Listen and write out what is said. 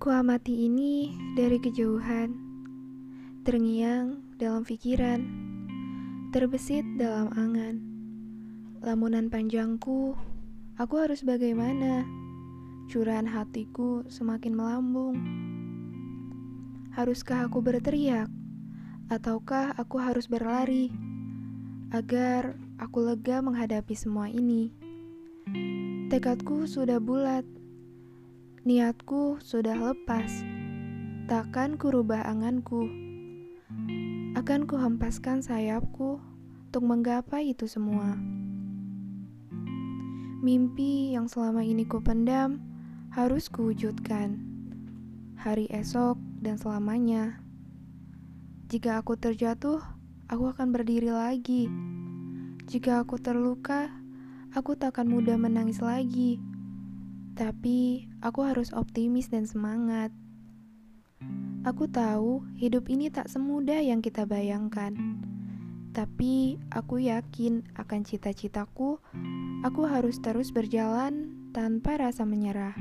Ku amati ini dari kejauhan, terngiang dalam pikiran, terbesit dalam angan. Lamunan panjangku, aku harus bagaimana? Curahan hatiku semakin melambung. Haruskah aku berteriak? Ataukah aku harus berlari? Agar aku lega menghadapi semua ini. Tekadku sudah bulat, niatku sudah lepas. Takkan ku rubah anganku. Akan ku hempaskan sayapku untuk menggapai itu semua. Mimpi yang selama ini ku pendam harus kuwujudkan. Hari esok dan selamanya. Jika aku terjatuh, aku akan berdiri lagi. Jika aku terluka, aku tak akan mudah menangis lagi. Tapi aku harus optimis dan semangat. Aku tahu hidup ini tak semudah yang kita bayangkan. Tapi aku yakin akan cita-citaku, aku harus terus berjalan tanpa rasa menyerah.